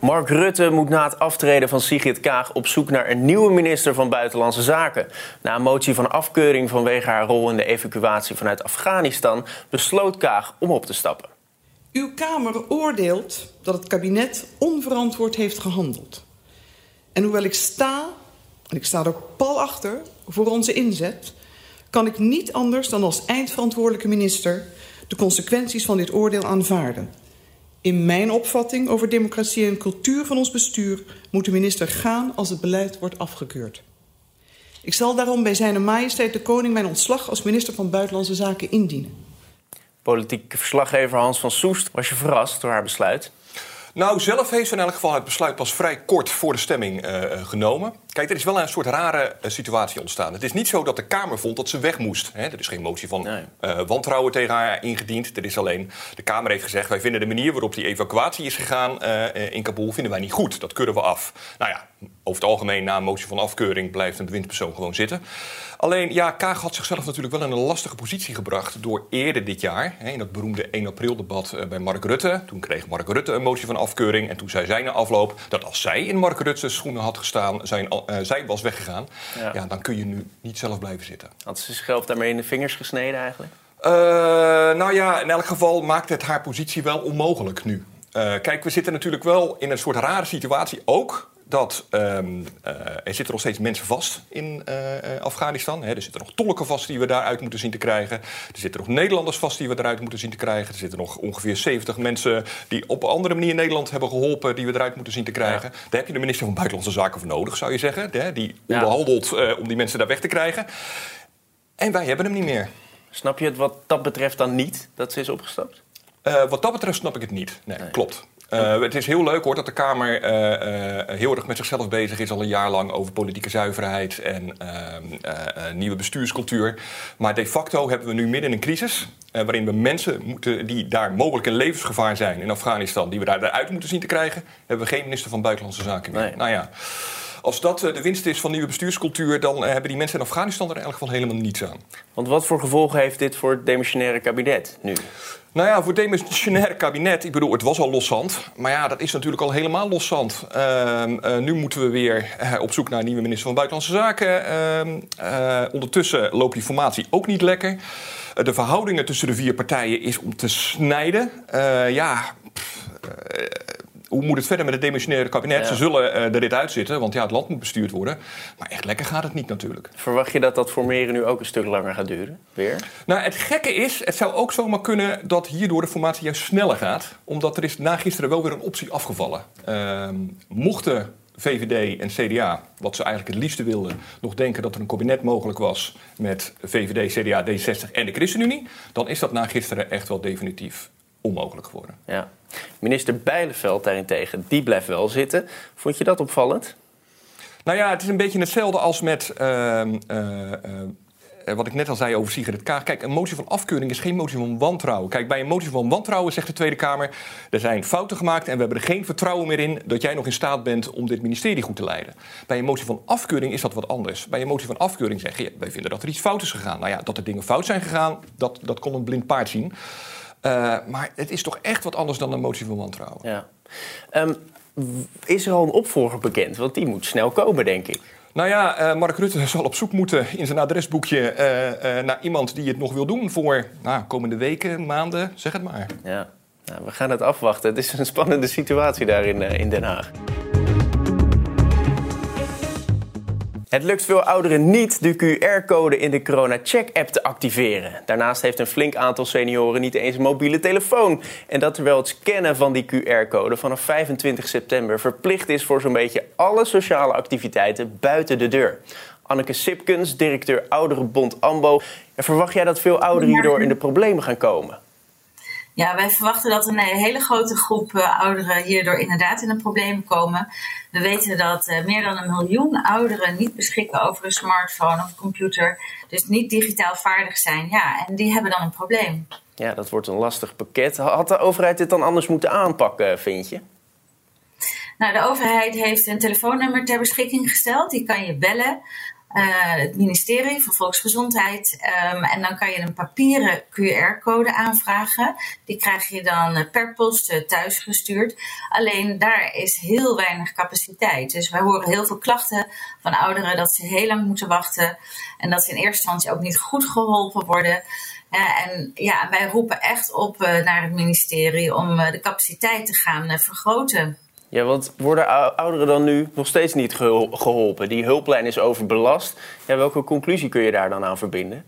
Mark Rutte moet na het aftreden van Sigrid Kaag op zoek naar een nieuwe minister van Buitenlandse Zaken. Na een motie van afkeuring vanwege haar rol in de evacuatie vanuit Afghanistan besloot Kaag om op te stappen. Uw Kamer oordeelt dat het kabinet onverantwoord heeft gehandeld. En hoewel ik sta, en ik sta er pal achter, voor onze inzet, kan ik niet anders dan als eindverantwoordelijke minister de consequenties van dit oordeel aanvaarden. In mijn opvatting over democratie en cultuur van ons bestuur moet de minister gaan als het beleid wordt afgekeurd. Ik zal daarom bij zijn majesteit de koning mijn ontslag als minister van Buitenlandse Zaken indienen. Politiek verslaggever Hans van Soest was je verrast door haar besluit. Nou, zelf heeft ze in elk geval het besluit pas vrij kort voor de stemming uh, genomen. Kijk, er is wel een soort rare uh, situatie ontstaan. Het is niet zo dat de Kamer vond dat ze weg moest. Hè? Er is geen motie van nee. uh, wantrouwen tegen haar ingediend. Er is alleen, de Kamer heeft gezegd... wij vinden de manier waarop die evacuatie is gegaan in Kabul... vinden wij niet goed. Dat keuren we af. Nou ja, over het algemeen na een motie van afkeuring... blijft een bewindspersoon gewoon zitten. Alleen, ja, Kaag had zichzelf natuurlijk wel in een lastige positie gebracht... door eerder dit jaar, hè, in dat beroemde 1 april-debat bij Mark Rutte... toen kreeg Mark Rutte een motie van afkeuring... en toen zei zij na afloop dat als zij in Mark Rutte's schoenen had gestaan... zijn uh, zij was weggegaan, ja. ja. dan kun je nu niet zelf blijven zitten. Had ze zichzelf daarmee in de vingers gesneden eigenlijk? Uh, nou ja, in elk geval maakt het haar positie wel onmogelijk nu. Uh, kijk, we zitten natuurlijk wel in een soort rare situatie ook dat um, uh, er zitten nog steeds mensen vast in uh, Afghanistan. Hè. Er zitten nog tolken vast die we daaruit moeten zien te krijgen. Er zitten nog Nederlanders vast die we eruit moeten zien te krijgen. Er zitten nog ongeveer 70 mensen die op een andere manier Nederland hebben geholpen... die we eruit moeten zien te krijgen. Ja. Daar heb je de minister van Buitenlandse Zaken voor nodig, zou je zeggen. Hè, die onderhandelt ja. om die mensen daar weg te krijgen. En wij hebben hem niet meer. Snap je het wat dat betreft dan niet, dat ze is opgestapt? wat dat betreft snap ik het niet. Nee, nee. klopt. Uh, het is heel leuk hoor dat de Kamer uh, uh, heel erg met zichzelf bezig is al een jaar lang over politieke zuiverheid en ehm, nieuwe bestuurscultuur. Maar de facto hebben we nu midden in een crisis. waarin we mensen moeten die daar mogelijk in levensgevaar zijn in Afghanistan, die we daar eruit moeten zien te krijgen, hebben we geen minister van Buitenlandse Zaken meer. Nee. Nou ja. Als dat de winst is van nieuwe bestuurscultuur, dan hebben die mensen in Afghanistan er in elk geval helemaal niets aan. Want wat voor gevolgen heeft dit voor het demissionaire kabinet nu? Nou ja, voor het demissionaire kabinet, ik bedoel, het was al loszand. Maar ja, dat is natuurlijk al helemaal loszand. Uh, uh, nu moeten we weer uh, op zoek naar een nieuwe minister van Buitenlandse Zaken. ondertussen loopt die formatie ook niet lekker. de verhoudingen tussen de vier partijen is om te snijden. ja, hoe moet het verder met het demissionaire kabinet? Ja. Ze zullen uh, er dit uitzitten, want ja, het land moet bestuurd worden. Maar echt lekker gaat het niet natuurlijk. Verwacht je dat dat formeren nu ook een stuk langer gaat duren? Weer? Nou, het gekke is, het zou ook zomaar kunnen dat hierdoor de formatie juist sneller gaat. Omdat er is na gisteren wel weer een optie afgevallen. Uh, mochten VVD en CDA, wat ze eigenlijk het liefste wilden, nog denken dat er een kabinet mogelijk was met VVD, CDA, D66 en de ChristenUnie, dan is dat na gisteren echt wel definitief onmogelijk geworden. Ja. Minister Bijleveld daarentegen, die blijft wel zitten. Vond je dat opvallend? Nou ja, het is een beetje hetzelfde als met uh, uh, uh, wat ik net al zei over Sigrid Kaag. Kijk, een motie van afkeuring is geen motie van wantrouwen. Kijk, bij een motie van wantrouwen zegt de Tweede Kamer... er zijn fouten gemaakt en we hebben er geen vertrouwen meer in... dat jij nog in staat bent om dit ministerie goed te leiden. Bij een motie van afkeuring is dat wat anders. Bij een motie van afkeuring zeg je... wij vinden dat er iets fout is gegaan. Nou ja, dat er dingen fout zijn gegaan, dat, dat kon een blind paard zien... Uh, maar het is toch echt wat anders dan een motie van wantrouwen. Ja. Um, is er al een opvolger bekend? Want die moet snel komen, denk ik. Nou ja, uh, Mark Rutte zal op zoek moeten in zijn adresboekje uh, naar iemand die het nog wil doen voor nou, komende weken, maanden, zeg het maar. Ja, nou, we gaan het afwachten. Het is een spannende situatie daar in, in Den Haag. Het lukt veel ouderen niet de QR-code in de Corona Check-app te activeren. Daarnaast heeft een flink aantal senioren niet eens een mobiele telefoon. En dat terwijl het scannen van die QR-code vanaf 25 september verplicht is voor zo'n beetje alle sociale activiteiten buiten de deur. Anneke Sipkens, directeur Ouderenbond AMBO. Verwacht jij dat veel ouderen hierdoor in de problemen gaan komen? Ja, wij verwachten dat een hele grote groep uh, ouderen hierdoor inderdaad in de problemen komen. We weten dat uh, meer dan een miljoen ouderen niet beschikken over een smartphone of computer, dus niet digitaal vaardig zijn. Ja, en die hebben dan een probleem. Ja, dat wordt een lastig pakket. Had de overheid dit dan anders moeten aanpakken, vind je? Nou, de overheid heeft een telefoonnummer ter beschikking gesteld. Die kan je bellen. Uh, het ministerie van Volksgezondheid. Um, en dan kan je een papieren QR-code aanvragen. Die krijg je dan uh, per post uh, thuis gestuurd. Alleen daar is heel weinig capaciteit. Dus wij horen heel veel klachten van ouderen dat ze heel lang moeten wachten. En dat ze in eerste instantie ook niet goed geholpen worden. en ja, wij roepen echt op naar het ministerie om de capaciteit te gaan vergroten. Ja, want worden ouderen dan nu nog steeds niet geholpen? Die hulplijn is overbelast. Ja, welke conclusie kun je daar dan aan verbinden?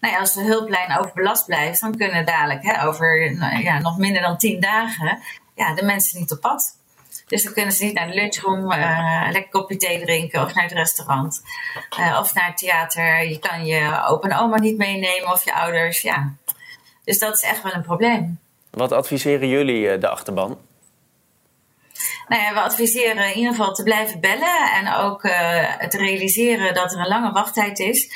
Nou ja, als de hulplijn overbelast blijft, dan kunnen dadelijk hè, over nou ja, nog minder dan tien dagen ja, de mensen niet op pad. Dus dan kunnen ze niet naar de lunchroom, uh, een lekker kopje thee drinken of naar het restaurant uh, of naar het theater. Je kan je opa en oma niet meenemen of je ouders. Ja. Dus dat is echt wel een probleem. Wat adviseren jullie uh, de achterban? Nou ja, we adviseren in ieder geval te blijven bellen en ook uh, te realiseren dat er een lange wachttijd is.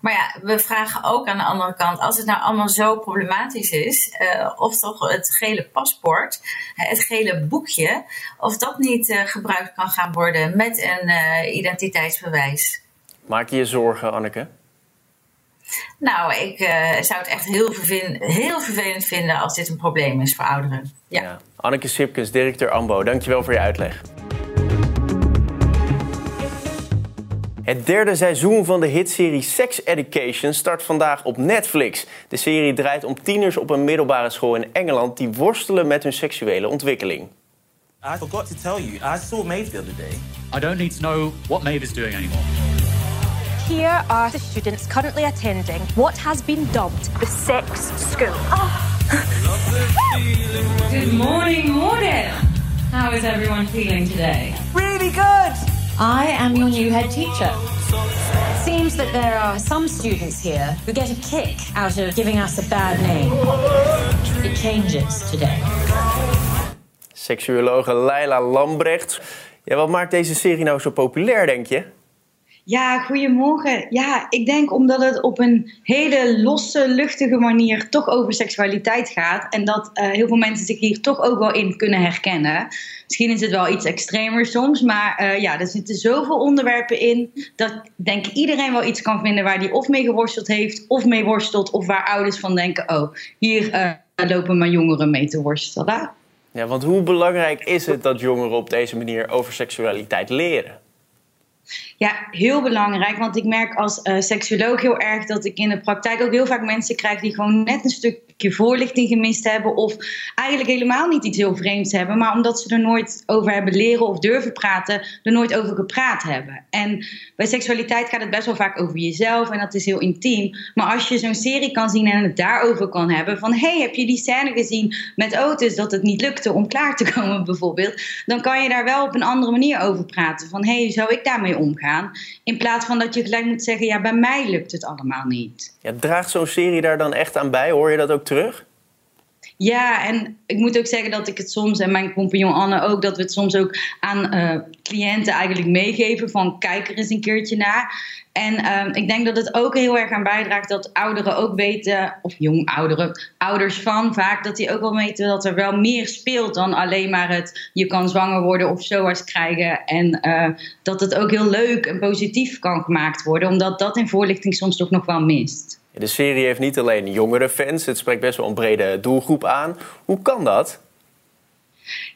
Maar ja, we vragen ook aan de andere kant, als het nou allemaal zo problematisch is, uh, of toch het gele paspoort, het gele boekje, of dat niet uh, gebruikt kan gaan worden met een identiteitsbewijs. Maak je je zorgen, Anneke? Nou, ik uh, zou het echt heel, vervelend, heel vervelend vinden als dit een probleem is voor ouderen. Ja. ja. Anneke Sipkens, directeur AMBO, dankjewel voor je uitleg. Het derde seizoen van de hitserie Sex Education start vandaag op Netflix. De serie draait om tieners op een middelbare school in Engeland die worstelen met hun seksuele ontwikkeling. I forgot to tell you, I saw Maeve the other day. I don't need to know what Maeve is doing anymore. Here are the students currently attending what has been dubbed the sex school. Oh. Good morning, morning. How is everyone feeling today? Really good. I am your new head teacher. Seems that there are some students here who get a kick out of giving us a bad name. It changes today. Seksuologe Leila Lambrecht. Ja, wat maakt deze serie nou zo populair, denk je? Ja, goedemorgen. Ja, ik denk omdat het op een hele losse, luchtige manier toch over seksualiteit gaat. En dat uh, heel veel mensen zich hier toch ook wel in kunnen herkennen. Misschien is het wel iets extremer soms, maar uh, ja, er zitten zoveel onderwerpen in. Dat denk ik iedereen wel iets kan vinden waar die of mee geworsteld heeft, of mee worstelt, of waar ouders van denken: oh, hier uh, lopen mijn jongeren mee te worstelen. Ja, want hoe belangrijk is het dat jongeren op deze manier over seksualiteit leren? Ja, heel belangrijk. Want ik merk als uh, seksuoloog heel erg dat ik in de praktijk ook heel vaak mensen krijg die gewoon net een stukje voorlichting gemist hebben. Of eigenlijk helemaal niet iets heel vreemds hebben. Maar omdat ze er nooit over hebben leren of durven praten, er nooit over gepraat hebben. En bij seksualiteit gaat het best wel vaak over jezelf en dat is heel intiem. Maar als je zo'n serie kan zien en het daarover kan hebben. Van hey, heb je die scène gezien met Otis dat het niet lukte om klaar te komen bijvoorbeeld. Dan kan je daar wel op een andere manier over praten. Van hey, zou ik daarmee omgaan? In plaats van dat je gelijk moet zeggen, ja, bij mij lukt het allemaal niet. Ja, draagt zo'n serie daar dan echt aan bij? Hoor je dat ook terug? Ja, en ik moet ook zeggen dat ik het soms, en mijn compagnon Anne ook, dat we het soms ook aan uh, cliënten eigenlijk meegeven van kijk er eens een keertje naar. En uh, ik denk dat het ook heel erg aan bijdraagt dat ouderen ook weten, of jong ouderen, ouders van vaak, dat die ook wel weten dat er wel meer speelt dan alleen maar het je kan zwanger worden of zoals krijgen. En uh, dat het ook heel leuk en positief kan gemaakt worden, omdat dat in voorlichting soms toch nog wel mist. De serie heeft niet alleen jongere fans, het spreekt best wel een brede doelgroep aan. Hoe kan dat?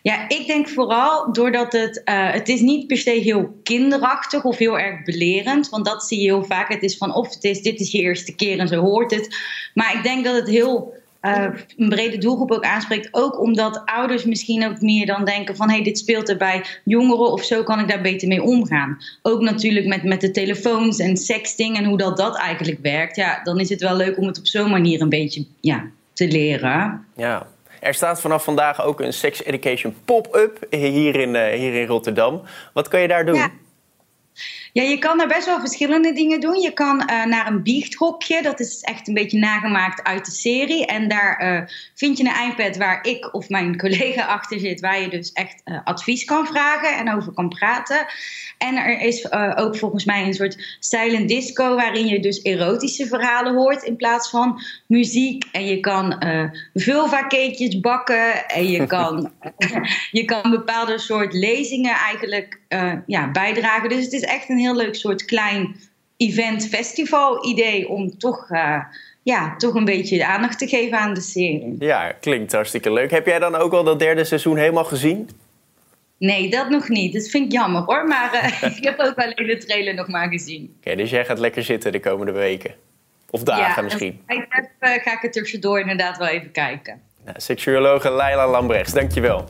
Ja, ik denk vooral doordat het, uh, het is niet per se heel kinderachtig of heel erg belerend. Want dat zie je heel vaak. Het is van of het is, dit is je eerste keer en zo hoort het. Maar ik denk dat het heel uh, een brede doelgroep ook aanspreekt. Ook omdat ouders misschien ook meer dan denken van... hé, hey, dit speelt er bij jongeren of zo kan ik daar beter mee omgaan. Ook natuurlijk met, met de telefoons en sexting en hoe dat, dat eigenlijk werkt. Ja, dan is het wel leuk om het op zo'n manier een beetje ja, te leren. Ja, er staat vanaf vandaag ook een Sex Education pop-up hier in, uh, hier in Rotterdam. Wat kan je daar doen? Ja. Ja, je kan daar best wel verschillende dingen doen. Je kan uh, naar een biechthokje. Dat is echt een beetje nagemaakt uit de serie. En daar uh, vind je een iPad waar ik of mijn collega achter zit. Waar je dus echt uh, advies kan vragen en over kan praten. En er is ook volgens mij een soort silent disco. Waarin je dus erotische verhalen hoort in plaats van muziek. En je kan vulva cakejes bakken. En je kan, je kan bepaalde soort lezingen eigenlijk ja, bijdragen. Dus het is echt een heel leuk soort klein event festival idee om toch, uh, ja, toch een beetje aandacht te geven aan de serie. Ja, klinkt hartstikke leuk. Heb jij dan ook al dat derde seizoen helemaal gezien? Nee, dat nog niet. Dat vind ik jammer hoor. Maar uh, ik heb ook alleen de trailer nog maar gezien. Oké, dus jij gaat lekker zitten de komende weken? Of dagen ja, misschien? Heb, uh, ga ik er tussendoor inderdaad wel even kijken. Nou, seksuologe Leila Lambrechts, dankjewel.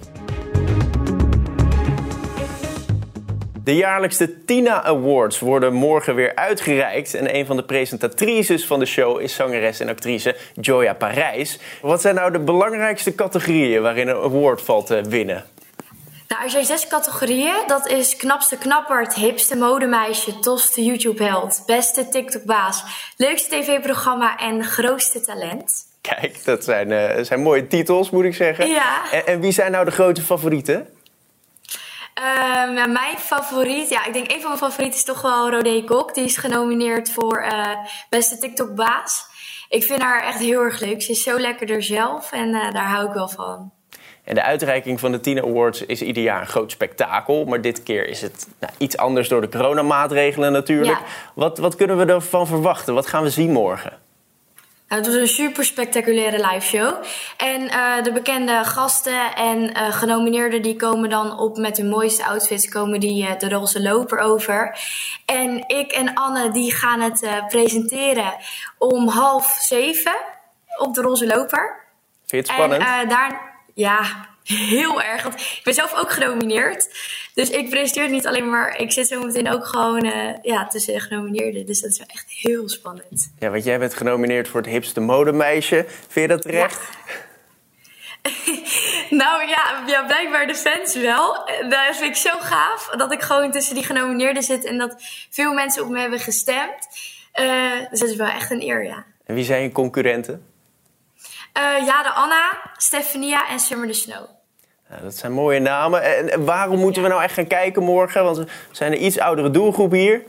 De jaarlijkste Tina Awards worden morgen weer uitgereikt. En een van de presentatrices van de show is zangeres en actrice Joya Parijs. Wat zijn nou de belangrijkste categorieën waarin een award valt te winnen? Nou, er zijn zes categorieën. Dat is knapste knapper, hipste modemeisje, tofste YouTube-held, beste TikTok-baas, leukste tv-programma en grootste talent. Kijk, dat zijn, uh, zijn mooie titels, moet ik zeggen. Ja. En, en wie zijn nou de grote favorieten? Um, mijn favoriet, ja, ik denk een van mijn favorieten is toch wel Rodé Kok. Die is genomineerd voor uh, beste TikTok-baas. Ik vind haar echt heel erg leuk. Ze is zo lekker er zelf en uh, daar hou ik wel van. En de uitreiking van de Tina Awards is ieder jaar een groot spektakel. Maar dit keer is het nou, iets anders door de coronamaatregelen natuurlijk. Ja. Wat, wat kunnen we ervan verwachten? Wat gaan we zien morgen? Nou, het was een super spectaculaire live show. En uh, de bekende gasten en uh, genomineerden die komen dan op met hun mooiste outfits, komen die uh, de roze loper over. En ik en Anne die gaan het presenteren om half zeven op de roze loper. Vind je het spannend? En daar, ja, heel erg. Want ik ben zelf ook genomineerd. Dus ik presenteer niet alleen maar. Ik zit zo meteen ook gewoon uh, ja, tussen de genomineerden. Dus dat is wel echt heel spannend. Ja, want jij bent genomineerd voor het hipste modemeisje. Vind je dat terecht? Ja. nou ja, ja, blijkbaar de fans wel. Dat vind ik zo gaaf dat ik gewoon tussen die genomineerden zit en dat veel mensen op me hebben gestemd. Uh, dus dat is wel echt een eer, ja. En wie zijn je concurrenten? Uh, ja, de Anna, Stefania en Summer de Snow. Ja, dat zijn mooie namen. En waarom moeten we nou echt gaan kijken morgen? Want we zijn een iets oudere doelgroep hier.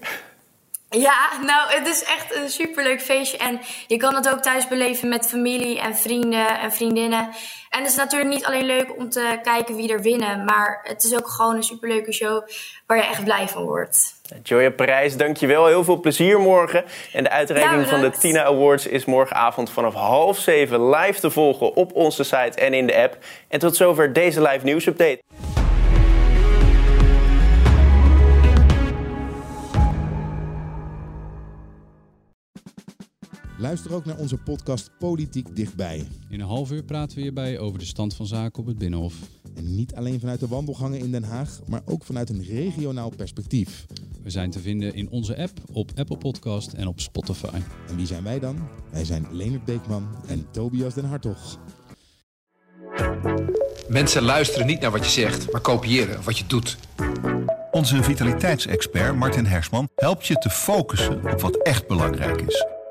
Ja, nou, het is echt een superleuk feestje. En je kan het ook thuis beleven met familie en vrienden en vriendinnen. En het is natuurlijk niet alleen leuk om te kijken wie er winnen. Maar het is ook gewoon een superleuke show waar je echt blij van wordt. Joya Parijs, dankjewel. Heel veel plezier morgen. En de uitreiking van de Tina Awards is morgenavond vanaf half zeven live te volgen op onze site en in de app. En tot zover deze live nieuwsupdate. Luister ook naar onze podcast Politiek Dichtbij. In een half uur praten we hierbij over de stand van zaken op het Binnenhof. En niet alleen vanuit de wandelgangen in Den Haag, maar ook vanuit een regionaal perspectief. We zijn te vinden in onze app, op Apple Podcast en op Spotify. En wie zijn wij dan? Wij zijn Leonard Beekman en Tobias den Hartog. Mensen luisteren niet naar wat je zegt, maar kopiëren wat je doet. Onze vitaliteitsexpert Martin Hersman helpt je te focussen op wat echt belangrijk is.